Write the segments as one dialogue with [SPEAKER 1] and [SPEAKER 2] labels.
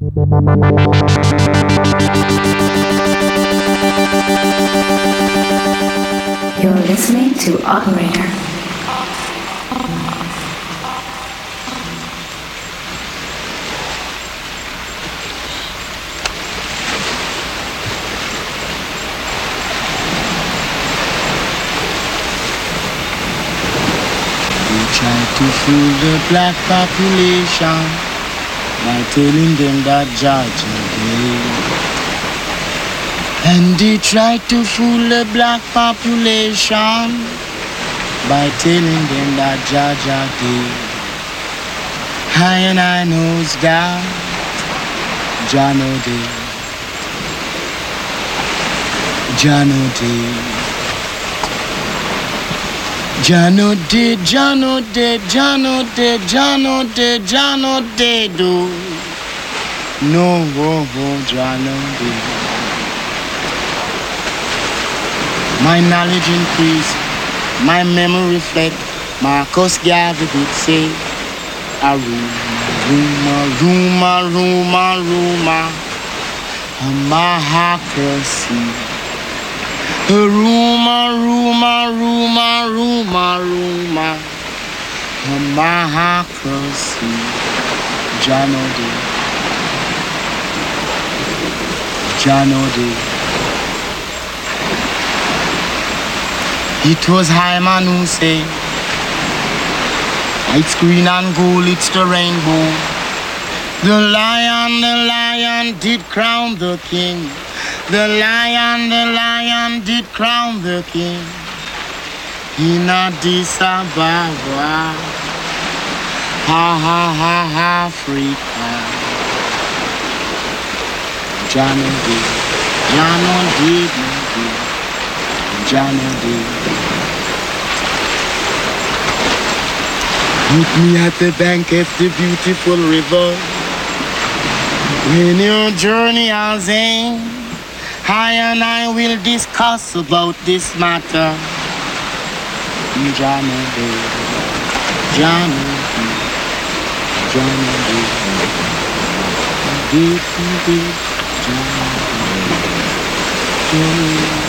[SPEAKER 1] You're listening to Operator.
[SPEAKER 2] We try to fool the black population by telling them that Georgia gay. And they tried to fool the black population by telling them that Georgia gay. I and I knows God, Jah know day, Jah know day. Jano de, Jano de, Jano de, Jano de, Jano de do. No, oh, oh, Jano de. My knowledge increase, my memory reflect. Marcus Garvey did say, a rumor, rumor, rumor, rumor, a mahacracy. A rumor, rumor, rumor, rumor, rumor. A mahacracy. Janodi. Janodi. It was Hyman who said, It's green and gold, it's the rainbow. The lion, the lion did crown the king. The lion, the lion did crown the king in Addis Ababa. Ha ha ha ha, Africa. Jano did, Jano did, Jano did. Meet me at the bank of the beautiful river. When your journey has end. I and I will discuss about this matter. Johnny Johnny Johnny deep, Johnny
[SPEAKER 3] I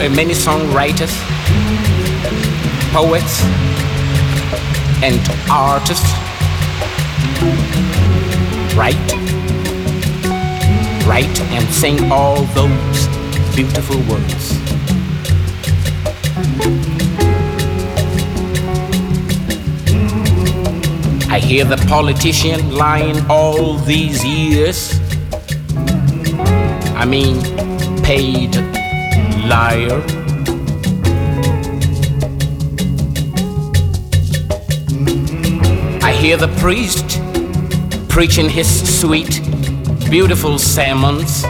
[SPEAKER 3] Uh, many songwriters, poets, and artists write, write and sing all those beautiful words. I hear the politician lying all these years. I mean, paid liar. I hear the priest preaching his sweet, beautiful sermons.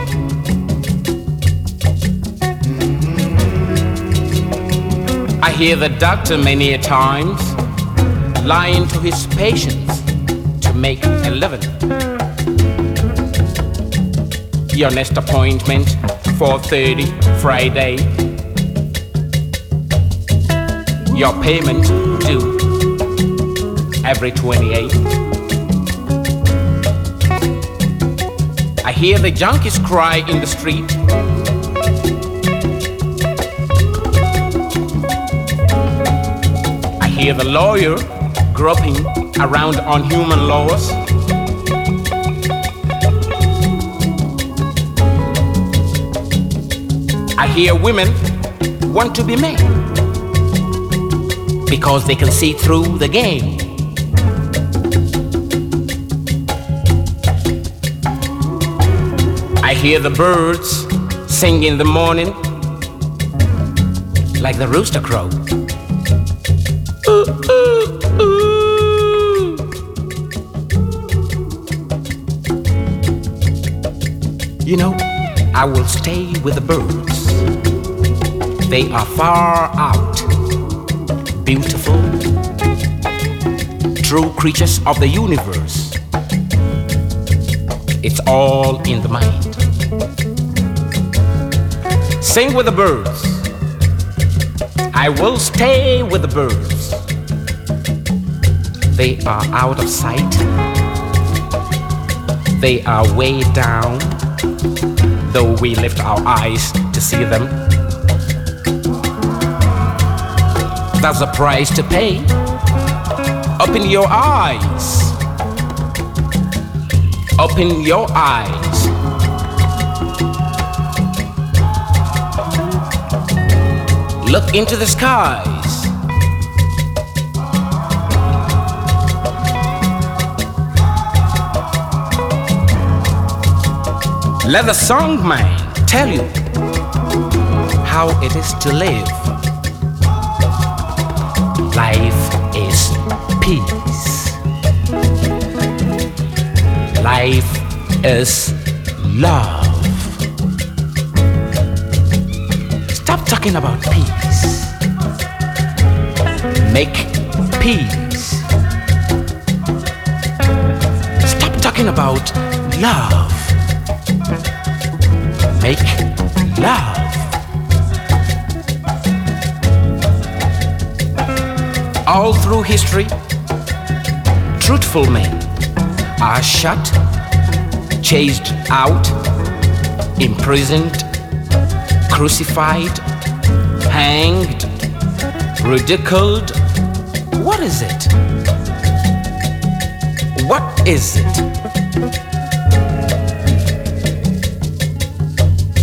[SPEAKER 3] I hear the doctor many a times lying to his patients to make a living. Your next appointment, 4:30 Friday. Your payment due every 28. I hear the junkies cry in the street. I hear the lawyer groping around on human laws. Hear women want to be men because they can see through the game. I hear the birds sing in the morning like the rooster crow. Ooh, ooh, ooh. You know, I will stay with the birds. They are far out, beautiful, true creatures of the universe. It's all in the mind. Sing with the birds. I will stay with the birds. They are out of sight. They are way down, though we lift our eyes to see them. That's a price to pay. Open your eyes. Open your eyes. Look into the skies. Let the song man tell you how it is to live. Life is peace. Life is love. Stop talking about peace. Make peace. Stop talking about love. Make love. All through history, truthful men are shot, chased out, imprisoned, crucified, hanged, ridiculed. What is it? What is it?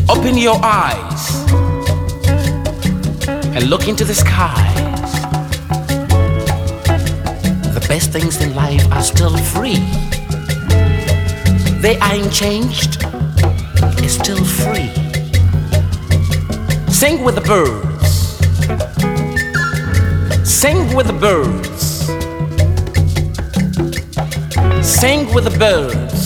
[SPEAKER 3] Open your eyes and look into the skies. Best things in life are still free. They ain't changed. It's still free. Sing with the birds. Sing with the birds. Sing with the birds.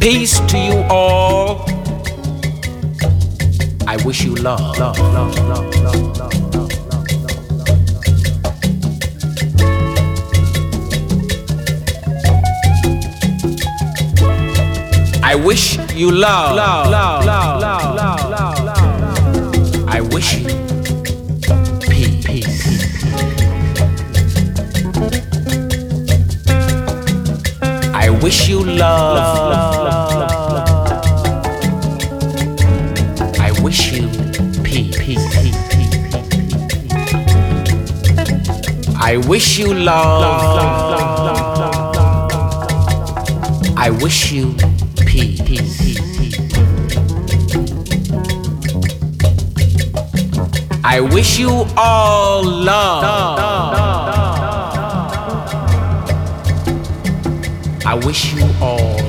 [SPEAKER 3] Peace to you all. I wish you love. love, love, love, love, love. I wish you love, love, love, love, love, love, love, love. I wish you peace, peace. I wish you love, love, love, I wish you love. I wish you peace. I wish you all love. I wish you all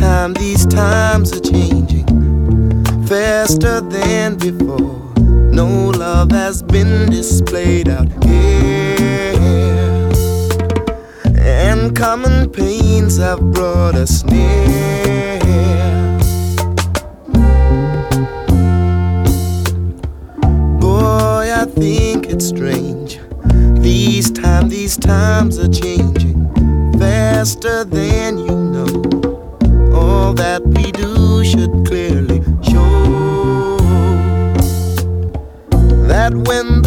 [SPEAKER 4] time, these times are changing faster than before. No love has been displayed out here, and common pains have brought us near. Boy, I think it's strange. These times, these times are changing faster than you know. All that we do should clearly show that when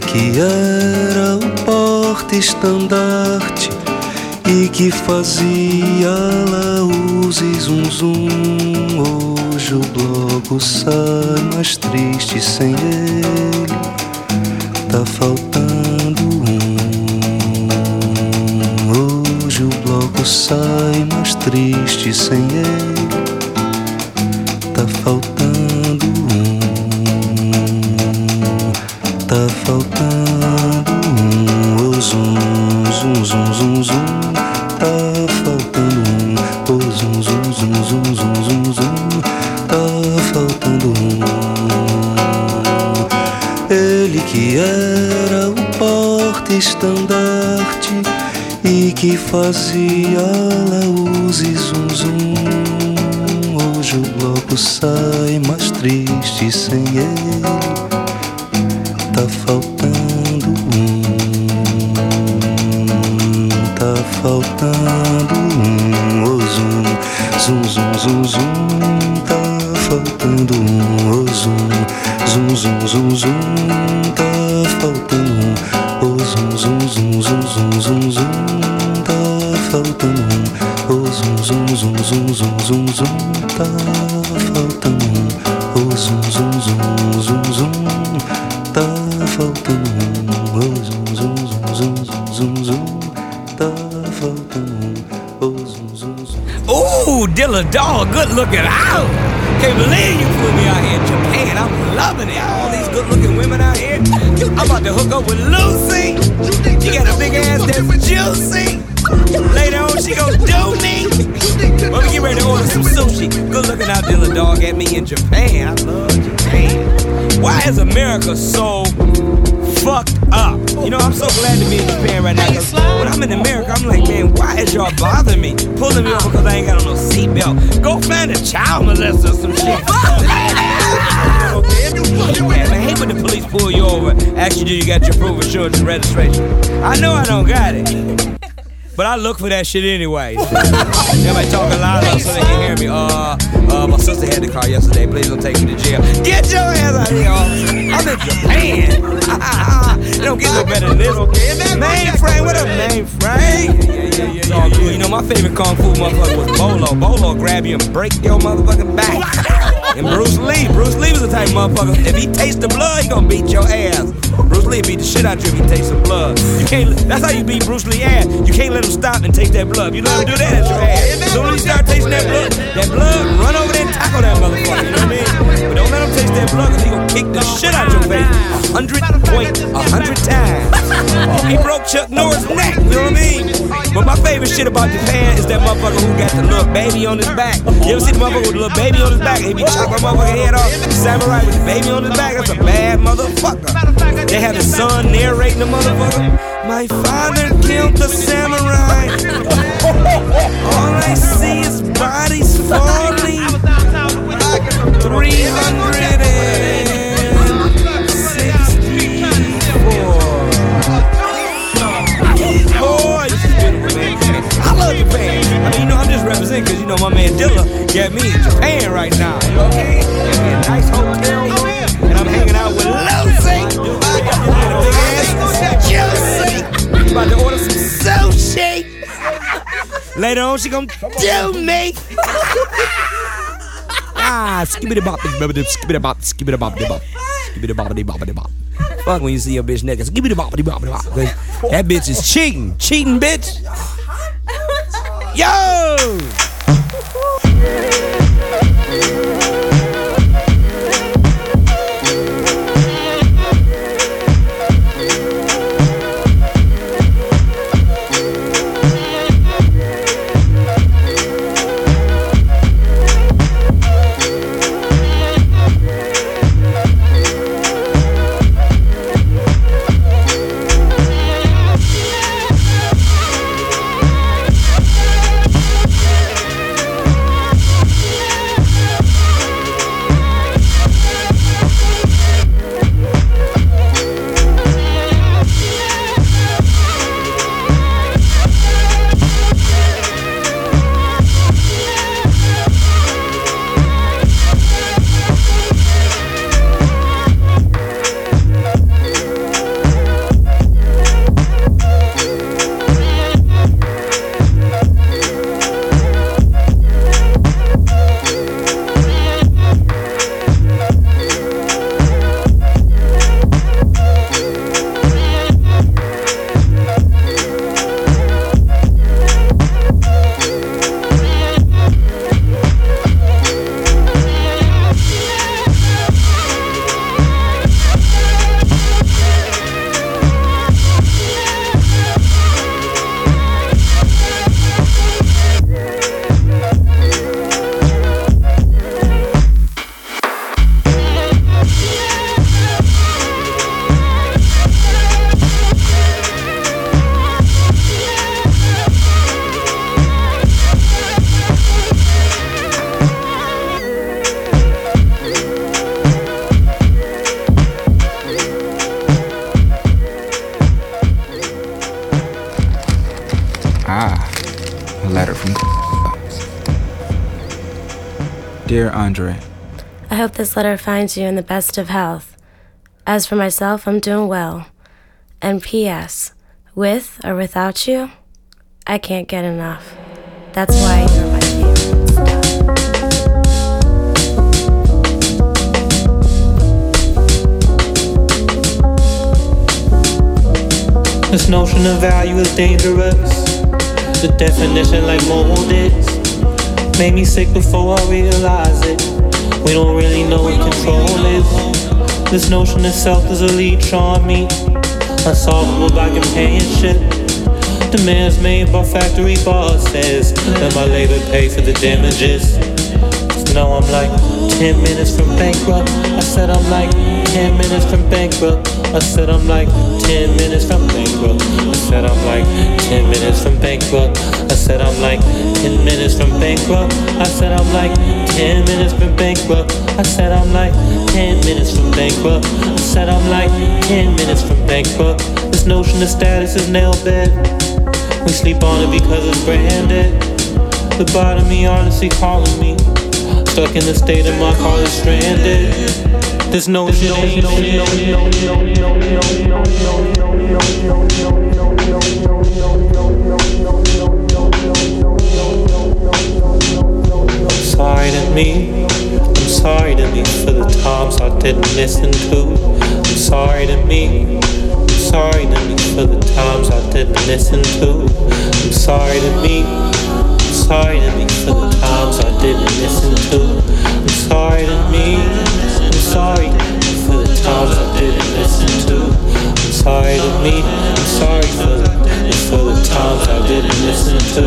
[SPEAKER 5] Que era o porta-estandarte e que fazia laús e zum zum. Hoje o bloco sai mais triste sem ele. Tá faltando um. Hoje o bloco sai mais triste sem ele. Tá faltando um. Faltando um. Oh, zum, zum, zum, zum, zum. Tá faltando um. Oh, zum, zum, zum, zum, zum, zum, zum. Tá faltando um. Ele que era o porta-estandarte e que fazia laús e zum, zum. Hoje o bloco sai mais triste sem ele.
[SPEAKER 6] Dog, good looking out. Can't believe you put me out here in Japan. I'm loving it. All these good looking women out here. I'm about to hook up with Lucy. She got a big ass that's juicy. Later on, she gon' do me. Let we get ready to order some sushi. Good looking out, Dilla Dog, at me in Japan. I love Japan. Why is America so fucked up. You know, I'm so glad to be in Japan right now. 'cause when I'm in America, I'm like, man, why is y'all bothering me? Pulling me over because I ain't got no seatbelt. Go find a child molester or some shit. Man, hate when the police pull you over, ask you, do you got your proof of insurance and registration? I know I don't got it. But I look for that shit anyway. Everybody talking loud so they can hear me. Uh, uh, my sister had the car yesterday. Please don't take me to jail. Get your ass out of here, officer. I'm in Japan. it don't get no better than this. Mainframe, what up, mainframe? Yeah, yeah. You know, my favorite kung fu motherfucker was Bolo. Bolo grab you and break your motherfucking back. And Bruce Lee, Bruce Lee was the type of motherfucker. If he tastes the blood, he gonna beat your ass. Bruce Lee beat the shit out you if he tastes some blood. You can't. That's how you beat Bruce Lee ass. You can't let him stop and taste that blood. If you let him do that, it's your ass. As soon as he start tasting that blood, that blood, run over there and tackle that motherfucker. You know what I mean? But don't let him taste that blood, cause he gonna kick the shit out your face. A hundred point, a hundred times. He broke Chuck Norris' neck. You know what I mean? But my favorite shit about Japan is that motherfucker who got the little baby on his back. You ever see the motherfucker with the little baby on his back? He be chopping motherfucker head off. Samurai with the baby on his back. That's a bad motherfucker. They have the son narrating the motherfucker. My father killed the samurai. All I see is bodies falling. 364. Love Japan. I mean, you know, I'm just representing because, you know, my man Dilla got me in Japan right now. You know what I mean? Got me a nice hotel room, and I'm hanging out with Lucy. And a big ass Juicy. About to order some sushi. Later on, she gonna do me.
[SPEAKER 3] Ah, skibbity bop, skibbity bop, skibbity bop, bop, skibbity bop, the bop, bop. Fuck when you see your bitch naked, skibbity bop, bop, the bop. That bitch is cheating, cheating bitch. Yo.
[SPEAKER 7] Dear Andre,
[SPEAKER 8] I hope this letter finds you in the best of health. As for myself, I'm doing well. And P.S. With or without you, I can't get enough. That's why you're my favorite stuff.
[SPEAKER 9] This notion of value is dangerous. The definition, like molded, made me sick before I realized it. We don't really know what control is. This notion of self is a leech on me, unsolvable by companionship. Demands made by factory bosses, that my labor pay for the damages. Now I'm like 10 minutes from bankrupt. I said I'm like 10 minutes from bankrupt. I said I'm like 10 minutes from bankrupt. I said I'm like 10 minutes from bankrupt. I said I'm like 10 minutes from bankrupt. I said I'm like 10 minutes from bankrupt. I said I'm like 10 minutes from bankrupt. I said I'm like 10 minutes from bankrupt. This notion of status is nail bed. We sleep on it because it's branded. The bottom of me honestly calling me. Stuck in the state of my car is stranded. There's no. Sorry to me. I'm sorry to me for the times I didn't listen to. I'm sorry to me. I'm sorry to me for the times I didn't listen to. I'm sorry to me. I'm sorry to me for the times I didn't listen to. I'm sorry to me. Sorry for the times I didn't listen to. I'm sorry to me. I'm sorry for the, times I didn't listen to.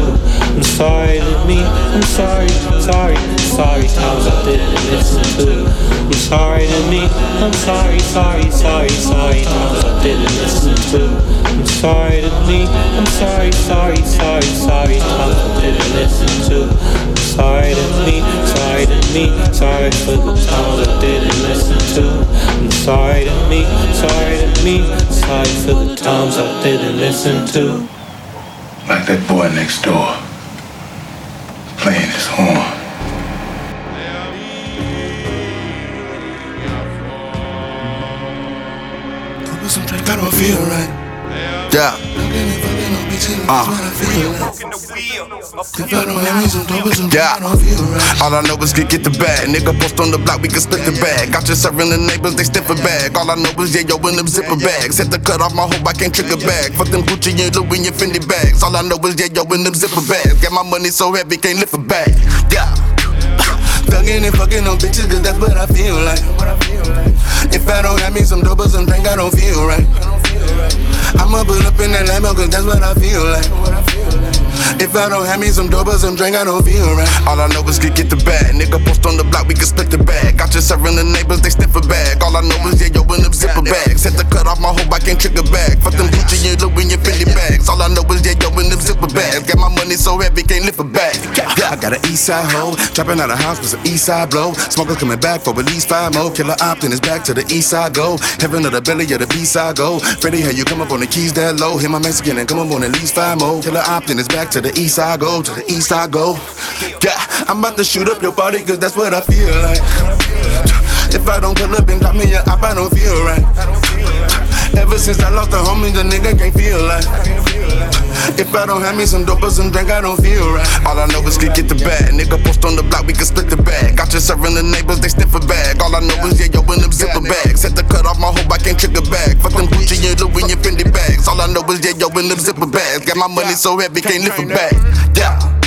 [SPEAKER 9] I'm sorry to me. I'm sorry, sorry, sorry times I didn't listen to. I'm sorry to me. I'm sorry, sorry, sorry, sorry times I didn't listen to. I'm sorry to me. I'm sorry, sorry, sorry, sorry times I didn't listen to. I'm sorry to me, sorry to me, sorry for the times I didn't listen to. I'm sorry to me, sorry to me, sorry for the times I didn't listen to.
[SPEAKER 10] Like that boy next door, playing his horn.
[SPEAKER 11] I don't feel right.
[SPEAKER 12] Uh. Yeah. All I know is get get the bag. Nigga post on the block, we can split the bag. Got you serving the neighbors, they stiff a bag. All I know is yeah, yo, in them zipper bags. Had to cut off my hope, I can't trick a bag. Fuck them Gucci and Louis and Fendi bags. All I know is yeah, yo, in them zipper bags. Got my money so heavy, can't lift a bag. Yeah. Thugging and fucking on bitches, cause that's what I feel like. If I don't have me some or some drink, I don't feel right. I'ma pull up in that Lambo, cause that's what I feel like. If I don't have me some dope or some drink, I don't feel right. All I know is get get the bag. Nigga post on the block, we can split the bag. Got you serving the neighbors, they sniff a bag. All I know is yeah, yo, in them zipper bags. Had to cut off my hope, I can't trick a bag. Fuck them Gucci and Louis and Fendi bags. All I know is yeah, yo, in them zipper bags. Got my money so heavy, can't lift a bag.
[SPEAKER 13] Yeah, I got an east side hoe, dropping out of house with some east side blow. Smokers coming back for at least five more. Killer Optin is back to the east side go. Heaven of the belly of the B side go. Freddie, how you come up on the keys that low? Hit my Mexican and come up on at least five more. Killer Optin is back to the east side go, to the east side go. Yeah, I'm about to shoot up your body cause that's what I feel like. If I don't pull up and drop me up, I don't feel right. Ever since I lost the homie, the nigga can't feel like. If I don't have me some dope or some drink, I don't feel right.
[SPEAKER 12] All I know is get get the bag. Nigga post on the block, we can split the bag. Got you serving the neighbors, they sniff a bag. All I know is yeah, yo, in them zipper bags. Had to cut off my hope, I can't a bag. Fuck them Gucci and Louis and Fendi bags. All I know is yeah, yo, in them zipper bags. Got my money so heavy, can't lift a bag. Yeah.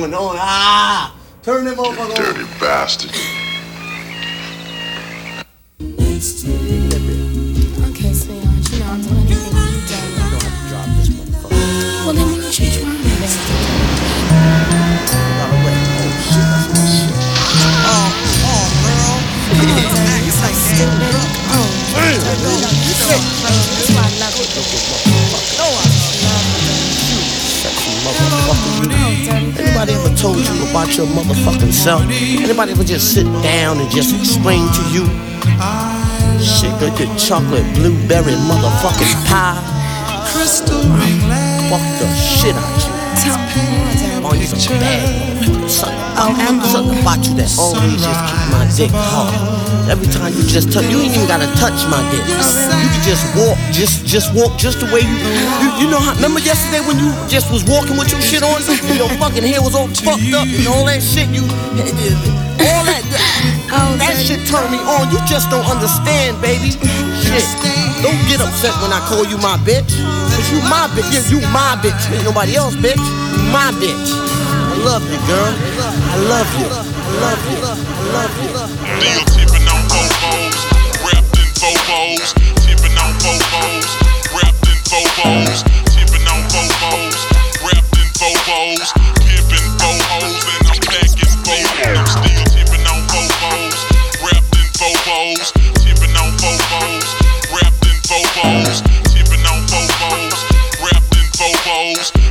[SPEAKER 4] Going on. Ah! Turn them motherfucker on.
[SPEAKER 10] Dirty bastard.
[SPEAKER 14] Okay, sweetheart, you know I'll do anything for you, darling. Well, then why don't you try me, baby?
[SPEAKER 4] Anybody ever told you about your motherfucking self? Anybody ever just sit down and just explain to you? Shit, got your chocolate blueberry motherfucking pie. Crystal Fuck the shit out you. Oh, you bad motherfucker. Something, something about you that always just keep my dick hard. Every time you just touch, you ain't even gotta touch my dick. You can just walk, just just walk just the way you. You, you know how? Remember yesterday when you just was walking with your shit on, and your fucking hair was all fucked up and all that shit. You, all that, oh, that shit turned me on. You just don't understand, baby. Shit. Don't get upset when I call you my bitch. Cause you my bitch. Yeah, you my bitch. Ain't nobody else, bitch. You my bitch. Love you, girl. I love you. I love you. I love you.
[SPEAKER 15] Still tipping on Bobos, wrapped in Bobos, tipping on Bobos, wrapped in Bobos, tipping on Bobos, wrapped in Bobos, pimping Bobos, and I'm packing Bobos. Still tipping on Bobos, wrapped in Bobos, tipping on Bobos, wrapped in Bobos, tipping on Bobos, wrapped in Bobos,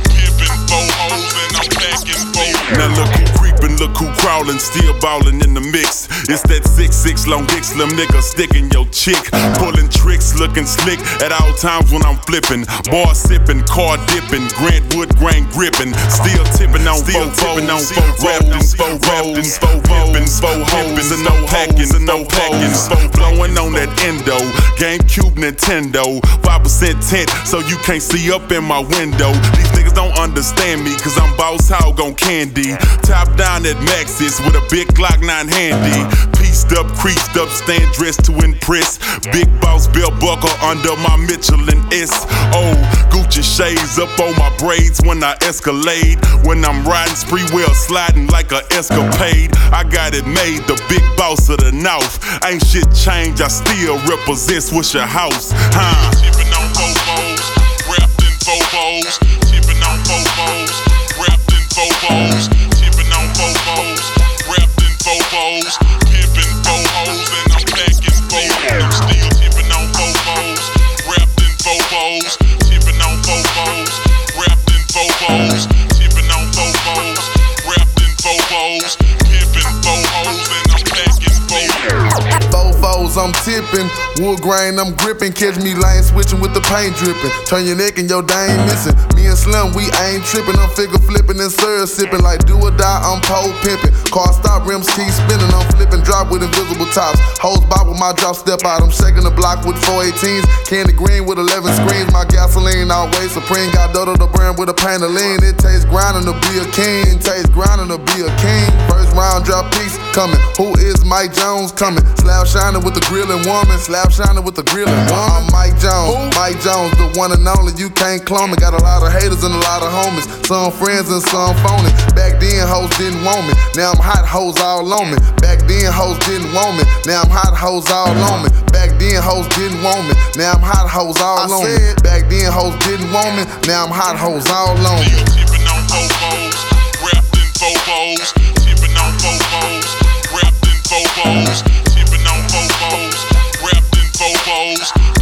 [SPEAKER 16] look who creepin', look who crawlin', still ballin' in the mix. It's that six six long dick slim nigga sticking your chick, pulling tricks, looking slick at all times when I'm flippin'. Bar sippin', car dippin', Grant Wood grain grippin', still tippin' on still tippin' on four wrapped in four in four pippin', four hoes and no packin', no packin', four blowin' on that endo, GameCube Nintendo, five percent tint, so you can't see up in my window. These niggas don't understand me, cause I'm boss hog on candy. Top down at Maxis with a big Glock 9 handy. Pieced up, creased up, stand dressed to impress. Big boss belt buckle under my Michelin S. Oh, Gucci shades up on my braids when I escalade. When I'm riding spree wheel sliding like a escapade. I got it made, the big boss of the North. Ain't shit changed, I still represent Swishahouse. Huh?
[SPEAKER 15] I'm.
[SPEAKER 13] Wood grain, I'm gripping. Catch me lane switching with the paint dripping. Turn your neck and your day ain't missing. Me and Slim, we ain't tripping. I'm figure flipping and syrup sipping. Like do or die, I'm pole pimping. Car stop, rims keep spinning. I'm flipping, drop with invisible tops. Hoes bop with my drop, step out. I'm shaking the block with 418s. Candy green with 11 screens. My gasoline always supreme. Got Dodo the brand with a pain of lean. It tastes grinding to be a king. Tastes grinding to be a king. First round drop piece coming. Who is Mike Jones coming? Slab shining with the grilling woman. Slab shining with the grilling woman. I'm Mike Jones. Mike Jones, the one and only. You can't clone me. Got a lot of haters and a lot of homies. Some friends and some phony. Back then, hoes didn't want me. Now I'm hot hoes all on me. Back then, hoes didn't want me. Now I'm hot hoes all on me. Back then, hoes didn't want me. Now I'm hot hoes all on me. Back then, hoes didn't want me. Now I'm hot hoes all on me.
[SPEAKER 15] Tipping on Vovos, wrapped in Vovos, tipping on Vovos, in tipping on Vovos, wrapped in Vovos,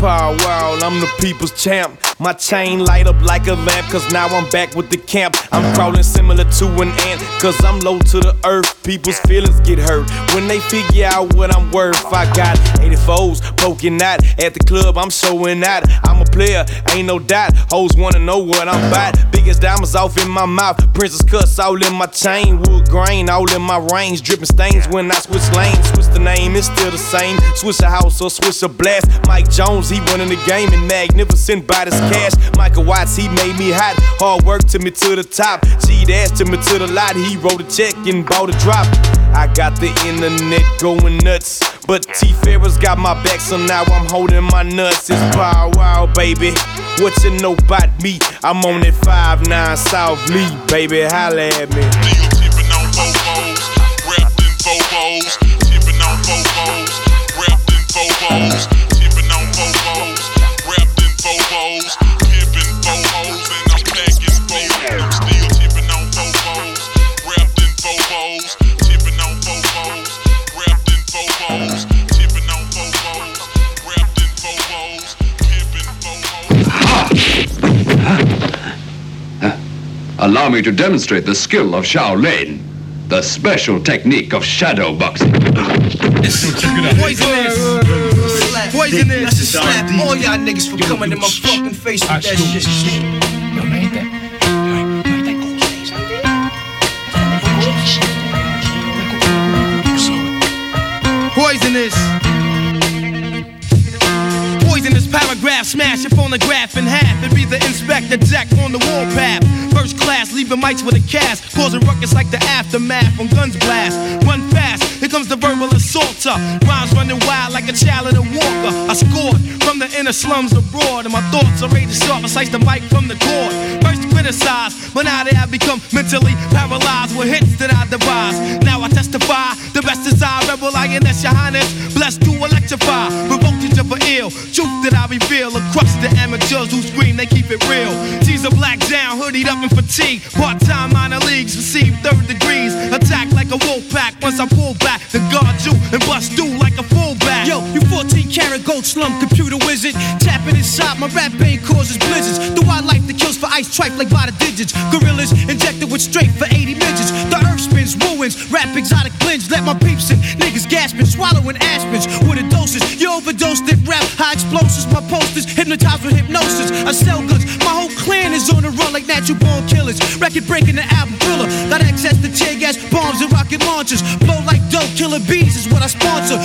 [SPEAKER 17] power wow, I'm the people's champ. My chain light up like a lamp, cause now I'm back with the camp. I'm crawling similar to an ant, cause I'm low to the earth. People's feelings get hurt when they figure out what I'm worth. I got 84s poking out at the club, I'm showing out. I'm a player, ain't no doubt. Hoes wanna know what I'm about. Biggest diamonds off in my mouth, princess cuts all in my chain. Wood grain all in my range, dripping stains when I switch lanes. Switch the name, it's still the same. Switch a house or switch a blast. Mike Jones, he running the game and magnificent by this cash. Michael Watts, he made me hot. Hard work took me to the top. G dash took me to the lot. He wrote a check and bought a drop. I got the internet going nuts. But T Farris got my back, so now I'm holding my nuts. It's power wow, baby. What you know about me? I'm on that 5-9 South Lee, baby. Holla at me.
[SPEAKER 15] Tipping on Vovos, wrapped in Vovos, tipping on Vovos, wrapped in Vovos, wrapped in Vovos, and I'm packing Vovos. I'm still tipping on Vovos, wrapped in Vovos, tipping on Vovos, wrapped in Vovos, tipping on Vovos, wrapped in Vovos, pimping
[SPEAKER 18] Allow me to demonstrate the skill of Shaolin, the special technique of shadow boxing.
[SPEAKER 19] Poisonous. Poisonous. I should slap all y'all niggas for coming in my fucking face with that shit. Poisonous. Poisonous paragraph, smash your phonograph in half and be the Inspectah Deck on the warpath. First class, leaving mics with a cast, causing ruckus like the aftermath when guns blast. Run fast, here comes the verbal assaulter. Rhymes running wild like a child in a walker. I scored from the inner slums abroad, and my thoughts are ready to sharp. I slice the mic from the cord. First criticized, but now they have become mentally paralyzed with hits that I devise. Now I testify, the best is I, rebel INS, your highness. Blessed to electrify, ill. Truth that I reveal across the amateurs who scream, they keep it real. Tees are black down, hoodied up in fatigue. Part time minor leagues, receive third degrees. Attack like a wolf pack once I pull back The guard you and bust through like a fullback.
[SPEAKER 20] Yo, you 14 karat gold slum computer wizard. Tapping inside my rap pain causes blizzards. The wildlife that kills for ice tripe like by the digits. Gorillas injected with straight for 80 midgets. The earth spins, ruins, rap exotic blends. Let my peeps in, niggas gasping, swallowing aspens with a overdosed it, rap high explosives. My posters hypnotized with hypnosis. I sell goods, my whole clan is on the run like natural born killers. Record breaking the album thriller. Got access to tear gas, bombs, and rocket launchers. Blow like dope, killer bees is what I sponsor.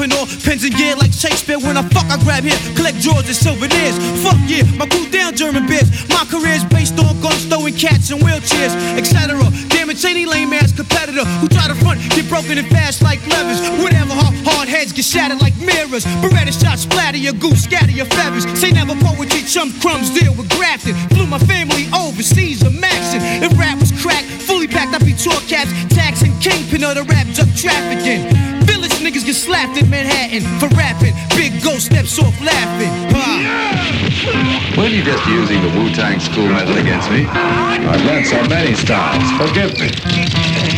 [SPEAKER 20] Your entrepreneur, pens and gear like Shakespeare. When I fuck, I grab here, collect drawers and souvenirs. Fuck yeah, my cool down German beers. My career's based on guns, throwing cats and wheelchairs, etc. Damn Damage any lame ass competitor who try to front, get broken and fast like levers. Whatever, hard, hard heads get shattered like mirrors. Beretta shots splatter your goose, scatter your feathers. Say never poetry, chum crumbs, deal with grafting. Flew my family overseas, a maxing. If rap was crack, fully packed, I'd be tour cats, taxing kingpin of the rap drug trafficking. Niggas get slapped in Manhattan for rapping. Big ghost steps off laughing. Ha.
[SPEAKER 18] When you just using the Wu-Tang school method against me?
[SPEAKER 10] I've learned so many styles. Forgive me.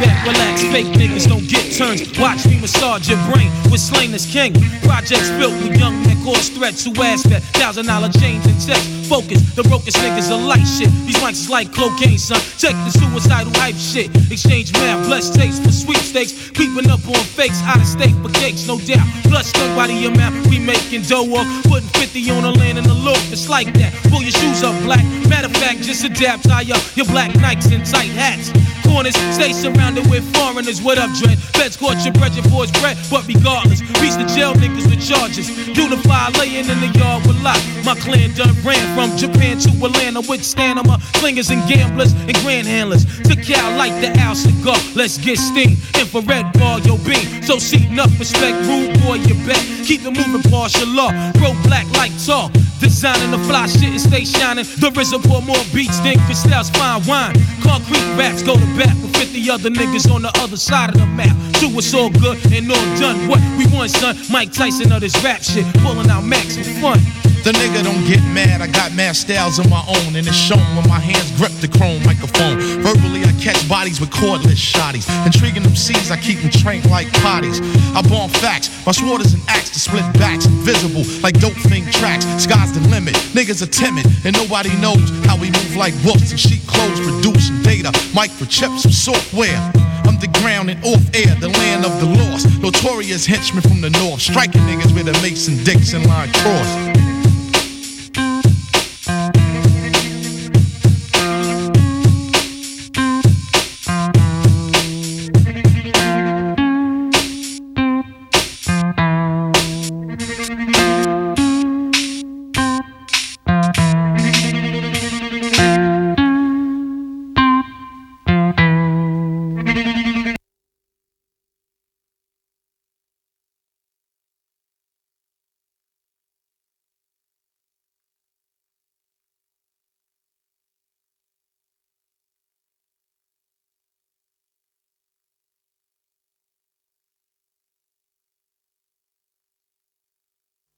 [SPEAKER 20] Back, relax, fake niggas don't get turns. Watch me massage your brain with slain as king. Projects built with young men cause threats who ask that thousand dollar chains and checks. Focus, the brokest niggas are light shit. These mics is like cocaine, son. Check the suicidal hype shit. Exchange mail, blessed taste for sweepstakes. Creeping up on fakes, out of state for cakes, no doubt. Plus, nobody amount we making dough off. Putting 50 on the land in the loop, it's like that. Pull your shoes up, black. Fact, just adapt, tie up your black Nikes and tight hats. Corners, stay surrounded with foreigners. What up, Dread? Feds caught your bread, your boys bread. But regardless, reach the jail niggas with charges. Unify, laying in the yard with lock. My clan done ran from Japan to Atlanta with stamina. Slingers and gamblers and grand handlers. To Cal like the Al cigar. Let's get steam. Infrared bar, yo beam. So seek enough respect, rude boy, you bet. Keep it moving, partial law. Grow black like talk. Designing the fly shit and stay shining. The RZA pour more beats than Cristal's fine wine. Concrete raps go to bat with 50 other niggas on the other side of the map. So it's all good and all done. What we want, son? Mike Tyson of this rap shit. Pulling out max for fun.
[SPEAKER 17] The nigga don't get mad, I got mad styles of my own, and it's shown when my hands grip the chrome microphone. Verbally, I catch bodies with cordless shotties. Intriguing them seeds, I keep them trained like potties. I bomb facts, my sword is an axe to split backs, invisible like dope thing tracks. Sky's the limit, niggas are timid, and nobody knows how we move like wolves and sheep clothes, producing data, microchips software. Underground and off air, the land of the lost. Notorious henchmen from the north, striking niggas with a Mason Dixon line cross.